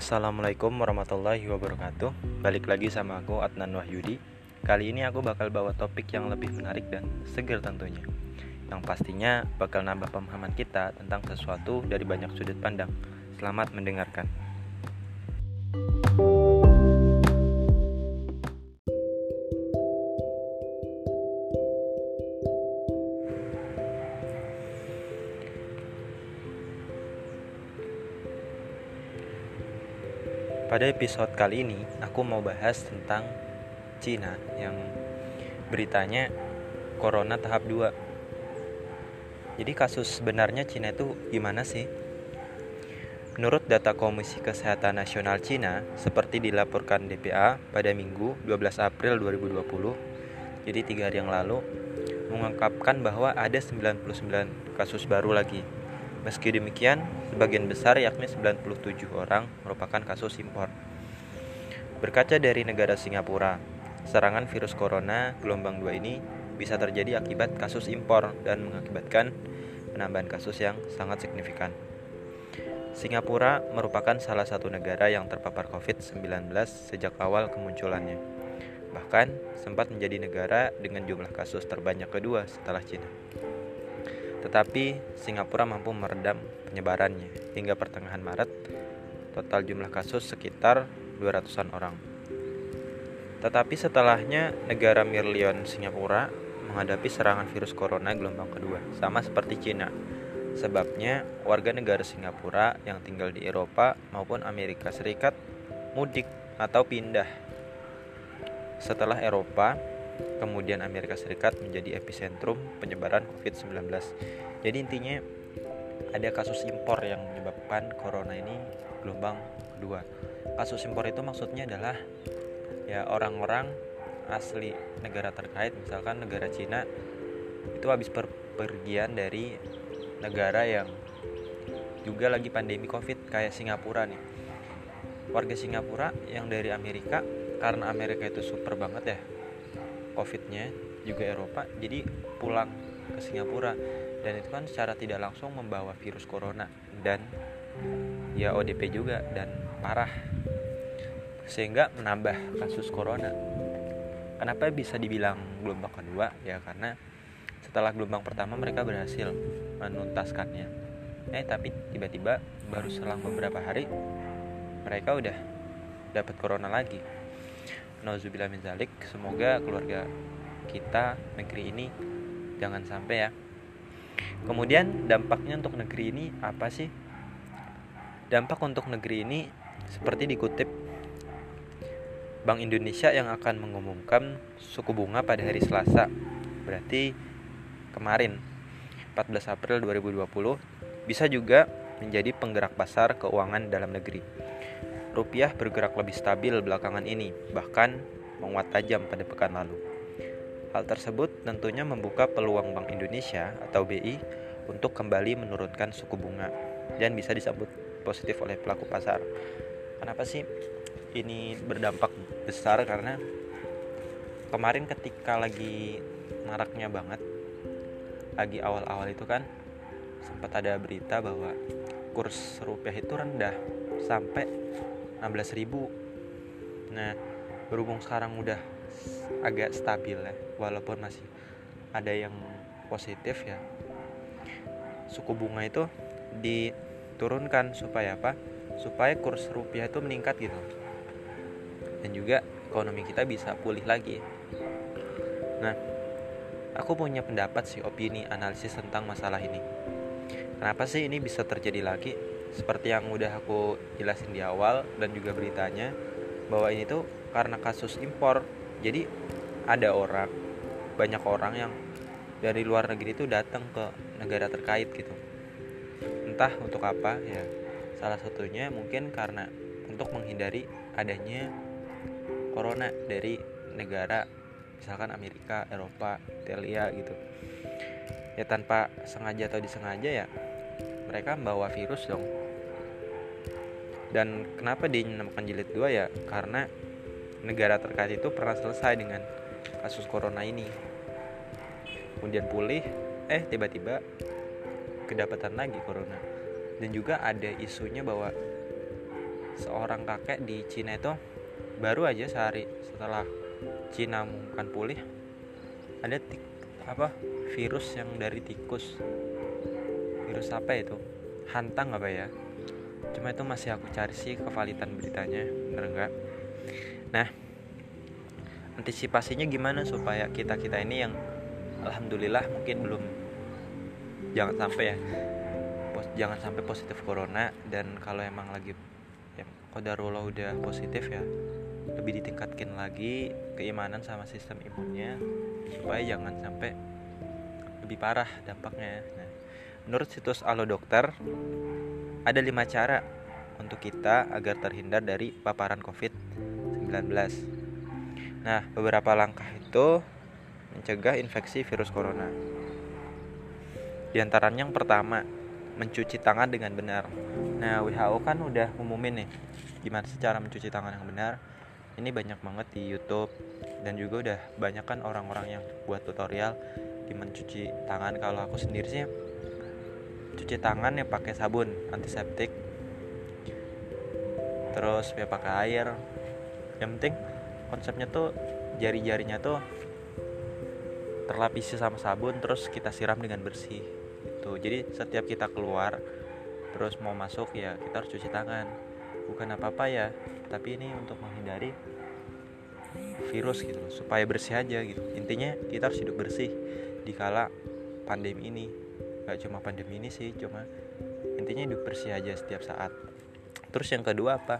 Assalamualaikum warahmatullahi wabarakatuh. Balik lagi sama aku Adnan Wahyudi. Kali ini aku bakal bawa topik yang lebih menarik dan seger tentunya. Yang pastinya bakal nambah pemahaman kita tentang sesuatu dari banyak sudut pandang. Selamat mendengarkan Pada episode kali ini, aku mau bahas tentang Cina yang beritanya Corona tahap 2. Jadi kasus sebenarnya Cina itu gimana sih? Menurut data Komisi Kesehatan Nasional Cina, seperti dilaporkan DPA pada Minggu 12 April 2020, jadi tiga hari yang lalu, mengungkapkan bahwa ada 99 kasus baru lagi Meski demikian, sebagian besar yakni 97 orang merupakan kasus impor. Berkaca dari negara Singapura, serangan virus corona gelombang 2 ini bisa terjadi akibat kasus impor dan mengakibatkan penambahan kasus yang sangat signifikan. Singapura merupakan salah satu negara yang terpapar COVID-19 sejak awal kemunculannya. Bahkan sempat menjadi negara dengan jumlah kasus terbanyak kedua setelah China. Tetapi Singapura mampu meredam penyebarannya hingga pertengahan Maret total jumlah kasus sekitar 200-an orang. Tetapi setelahnya negara Mirlion Singapura menghadapi serangan virus corona gelombang kedua sama seperti Cina. Sebabnya warga negara Singapura yang tinggal di Eropa maupun Amerika Serikat mudik atau pindah. Setelah Eropa, kemudian Amerika Serikat menjadi epicentrum penyebaran COVID-19. Jadi intinya ada kasus impor yang menyebabkan corona ini gelombang kedua. Kasus impor itu maksudnya adalah ya orang-orang asli negara terkait, misalkan negara Cina itu habis pergian dari negara yang juga lagi pandemi Covid kayak Singapura nih. Warga Singapura yang dari Amerika karena Amerika itu super banget ya covidnya juga Eropa jadi pulang ke Singapura. Dan itu kan secara tidak langsung membawa virus corona dan ya ODP juga dan parah. Sehingga menambah kasus corona. Kenapa bisa dibilang gelombang kedua? Ya karena setelah gelombang pertama mereka berhasil menuntaskannya. Eh tapi tiba-tiba baru selang beberapa hari mereka udah dapat corona lagi Nauzubillah min zalik. Semoga keluarga kita negeri ini jangan sampai ya. Kemudian dampaknya untuk negeri ini apa sih? Dampak untuk negeri ini seperti dikutip Bank Indonesia yang akan mengumumkan suku bunga pada hari Selasa. Berarti kemarin 14 April 2020 bisa juga menjadi penggerak pasar keuangan dalam negeri rupiah bergerak lebih stabil belakangan ini, bahkan menguat tajam pada pekan lalu. Hal tersebut tentunya membuka peluang Bank Indonesia atau BI untuk kembali menurunkan suku bunga dan bisa disambut positif oleh pelaku pasar. Kenapa sih ini berdampak besar karena kemarin ketika lagi maraknya banget lagi awal-awal itu kan sempat ada berita bahwa kurs rupiah itu rendah sampai 16.000 nah berhubung sekarang udah agak stabil ya walaupun masih ada yang positif ya suku bunga itu diturunkan supaya apa? Supaya kurs rupiah itu meningkat gitu. Dan juga ekonomi kita bisa pulih lagi. Nah aku punya pendapat sih opini analisis tentang masalah ini. Kenapa sih ini bisa terjadi lagi seperti yang udah aku jelasin di awal dan juga beritanya bahwa ini tuh karena kasus impor. Jadi ada orang banyak orang yang dari luar negeri itu datang ke negara terkait gitu. Entah untuk apa ya. Salah satunya mungkin karena untuk menghindari adanya corona dari negara misalkan Amerika, Eropa, Italia gitu. Ya tanpa sengaja atau disengaja ya mereka membawa virus dong. Dan kenapa dinamakan jilid 2 ya? Karena negara terkait itu pernah selesai dengan kasus corona ini. Kemudian pulih eh tiba-tiba kedapatan lagi corona. Dan juga ada isunya bahwa seorang kakek di Cina itu baru aja sehari setelah Cina mengumumkan pulih ada apa virus yang dari tikus virus apa itu? Hantang apa ya? Cuma itu masih aku cari sih kevalitan beritanya bener enggak nah antisipasinya gimana supaya kita kita ini yang alhamdulillah mungkin belum jangan sampai ya pos, jangan sampai positif corona dan kalau emang lagi ya kodarullah udah positif ya lebih ditingkatkan lagi keimanan sama sistem imunnya supaya jangan sampai lebih parah dampaknya. Nah, menurut situs Alo Dokter ada lima cara untuk kita agar terhindar dari paparan COVID-19 nah beberapa langkah itu mencegah infeksi virus corona. Di antaranya yang pertama mencuci tangan dengan benar. Nah WHO kan udah umumin nih gimana sih cara mencuci tangan yang benar? Ini banyak banget di YouTube dan juga udah banyak kan orang-orang yang buat tutorial di mencuci tangan. Kalau aku sendiri sih cuci tangan ya pakai sabun antiseptik. Terus ya pakai air. Yang penting konsepnya tuh jari-jarinya tuh terlapisi sama sabun terus kita siram dengan bersih itu jadi setiap kita keluar terus mau masuk ya kita harus cuci tangan. Bukan apa-apa ya tapi ini untuk menghindari virus gitu supaya bersih aja gitu. Intinya kita harus hidup bersih di kala pandemi ini gak cuma pandemi ini sih cuma intinya hidup bersih aja setiap saat. Terus yang kedua apa?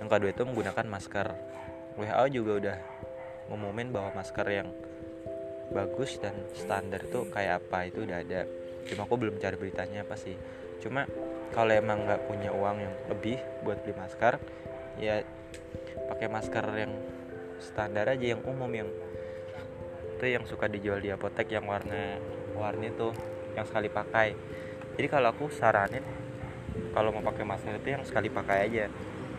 Yang kedua itu menggunakan masker. WHO juga udah ngumumin bahwa masker yang bagus dan standar itu kayak apa itu udah ada. Cuma aku belum cari beritanya apa sih. Cuma kalau emang nggak punya uang yang lebih buat beli masker ya pakai masker yang standar aja yang umum yang itu yang suka dijual di apotek yang warna warni tuh yang sekali pakai. Jadi kalau aku saranin kalau mau pakai masker itu yang sekali pakai aja.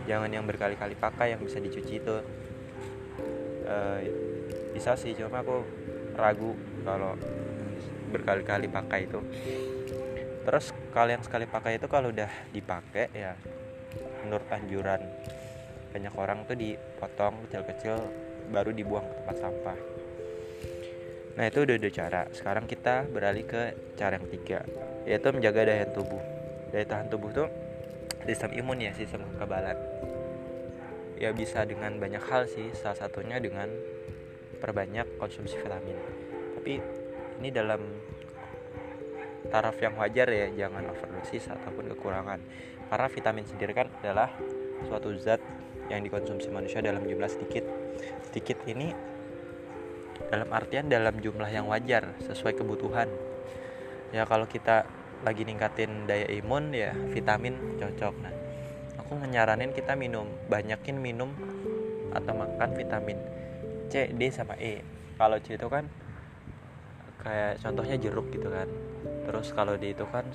Jangan yang berkali-kali pakai yang bisa dicuci itu. E, bisa sih cuma aku ragu kalau berkali-kali pakai itu. Terus kalian sekali pakai itu kalau udah dipakai ya menurut anjuran banyak orang tuh dipotong kecil-kecil baru dibuang ke tempat sampah nah itu udah dua cara. Sekarang kita beralih ke cara yang ketiga yaitu menjaga daya tubuh. Daya tahan tubuh tuh sistem imun ya sistem kekebalan. Ya bisa dengan banyak hal sih. Salah satunya dengan perbanyak konsumsi vitamin. Tapi ini dalam taraf yang wajar ya jangan overdosis ataupun kekurangan. Karena vitamin sendiri kan adalah suatu zat yang dikonsumsi manusia dalam jumlah sedikit. Sedikit ini dalam artian dalam jumlah yang wajar sesuai kebutuhan. Ya kalau kita lagi ningkatin daya imun ya vitamin cocok. Nah aku nyaranin kita minum banyakin minum atau makan vitamin C D sama E. Kalau C itu kan kayak contohnya jeruk gitu kan. Terus kalau di itu kan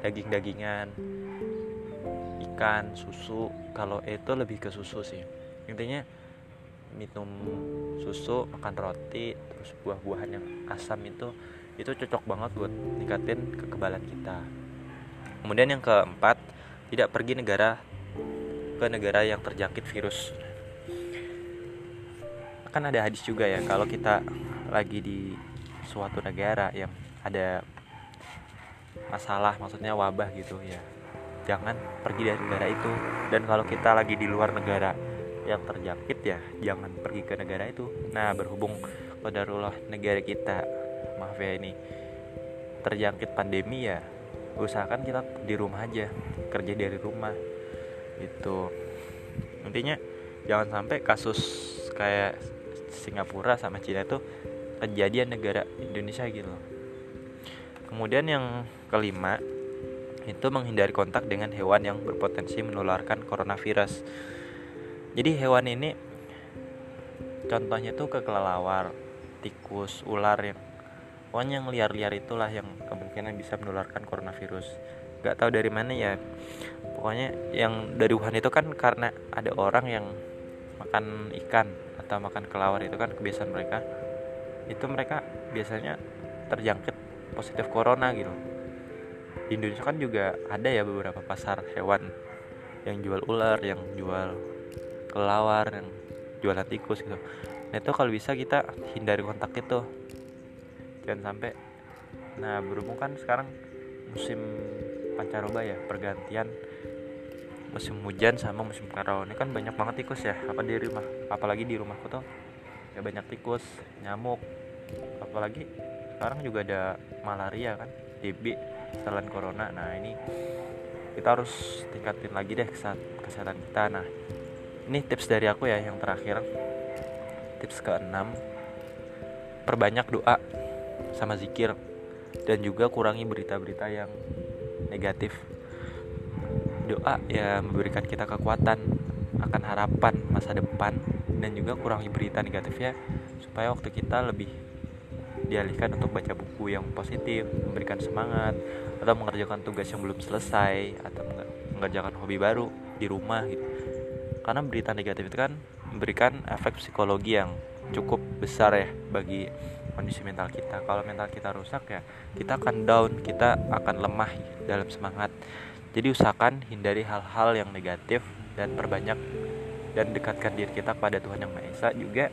daging-dagingan ikan susu. Kalau itu lebih ke susu sih. Intinya minum susu makan roti terus buah-buahan yang asam itu itu cocok banget buat ningkatin kekebalan kita. Kemudian yang keempat tidak pergi negara ke negara yang terjangkit virus. Kan ada hadis juga ya kalau kita lagi di suatu negara yang ada masalah maksudnya wabah gitu ya jangan pergi dari negara itu. Dan kalau kita lagi di luar negara yang terjangkit ya jangan pergi ke negara itu. Nah berhubung kodarullah negara kita maaf ya ini terjangkit pandemi ya usahakan kita di rumah aja kerja dari rumah itu intinya jangan sampai kasus kayak Singapura sama Cina itu kejadian negara Indonesia gitu. Kemudian yang kelima itu menghindari kontak dengan hewan yang berpotensi menularkan coronavirus. Jadi hewan ini contohnya tuh ke kelelawar, tikus, ular yang pokoknya yang liar-liar itulah yang kemungkinan bisa menularkan coronavirus. Gak tahu dari mana ya. Pokoknya yang dari Wuhan itu kan karena ada orang yang makan ikan atau makan kelawar itu kan kebiasaan mereka. Itu mereka biasanya terjangkit positif corona gitu di Indonesia kan juga ada ya beberapa pasar hewan yang jual ular yang jual kelawar yang jualan tikus gitu. Nah itu kalau bisa kita hindari kontak itu. Jangan sampai. Nah berhubung kan sekarang musim pancaroba ya pergantian musim hujan sama musim kemarau. Ini kan banyak banget tikus ya apa di rumah apalagi di rumahku tuh. Ya banyak tikus nyamuk. Apalagi sekarang juga ada malaria kan TB selain corona. Nah ini kita harus tingkatin lagi deh kesehatan kita. Nah ini tips dari aku ya yang terakhir. Tips keenam. Perbanyak doa sama zikir. Dan juga kurangi berita-berita yang negatif. Doa ya memberikan kita kekuatan akan harapan masa depan. Dan juga kurangi berita negatif ya supaya waktu kita lebih dialihkan untuk baca buku yang positif memberikan semangat atau mengerjakan tugas yang belum selesai atau mengerjakan hobi baru di rumah gitu karena berita negatif itu kan memberikan efek psikologi yang cukup besar ya bagi kondisi mental kita. Kalau mental kita rusak ya kita akan down kita akan lemah dalam semangat. Jadi usahakan hindari hal-hal yang negatif dan perbanyak dan dekatkan diri kita kepada Tuhan yang Maha Esa. Juga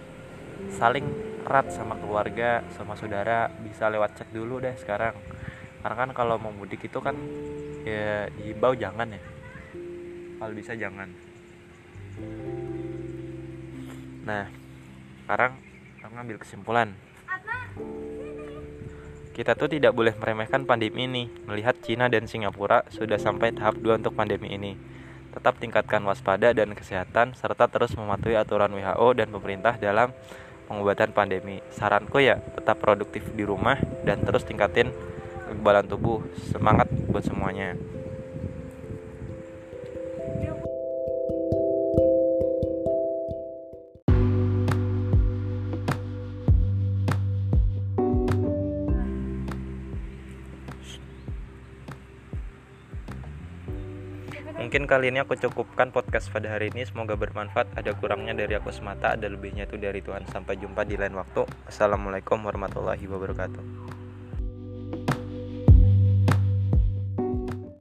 saling erat sama keluarga sama saudara bisa lewat chat dulu deh sekarang. Karena kan kalau mau mudik itu kan ya dihimbau jangan ya. Kalau bisa jangan Nah, sekarang aku ngambil kesimpulan. Kita tuh tidak boleh meremehkan pandemi ini. Melihat Cina dan Singapura sudah sampai tahap 2 untuk pandemi ini. Tetap tingkatkan waspada dan kesehatan serta terus mematuhi aturan WHO dan pemerintah dalam pengobatan pandemi. Saranku ya, tetap produktif di rumah dan terus tingkatin kekebalan tubuh. Semangat buat semuanya. Mungkin kali ini aku cukupkan podcast pada hari ini. Semoga bermanfaat. Ada kurangnya dari aku semata, ada lebihnya itu dari Tuhan. Sampai jumpa di lain waktu. Assalamualaikum warahmatullahi wabarakatuh.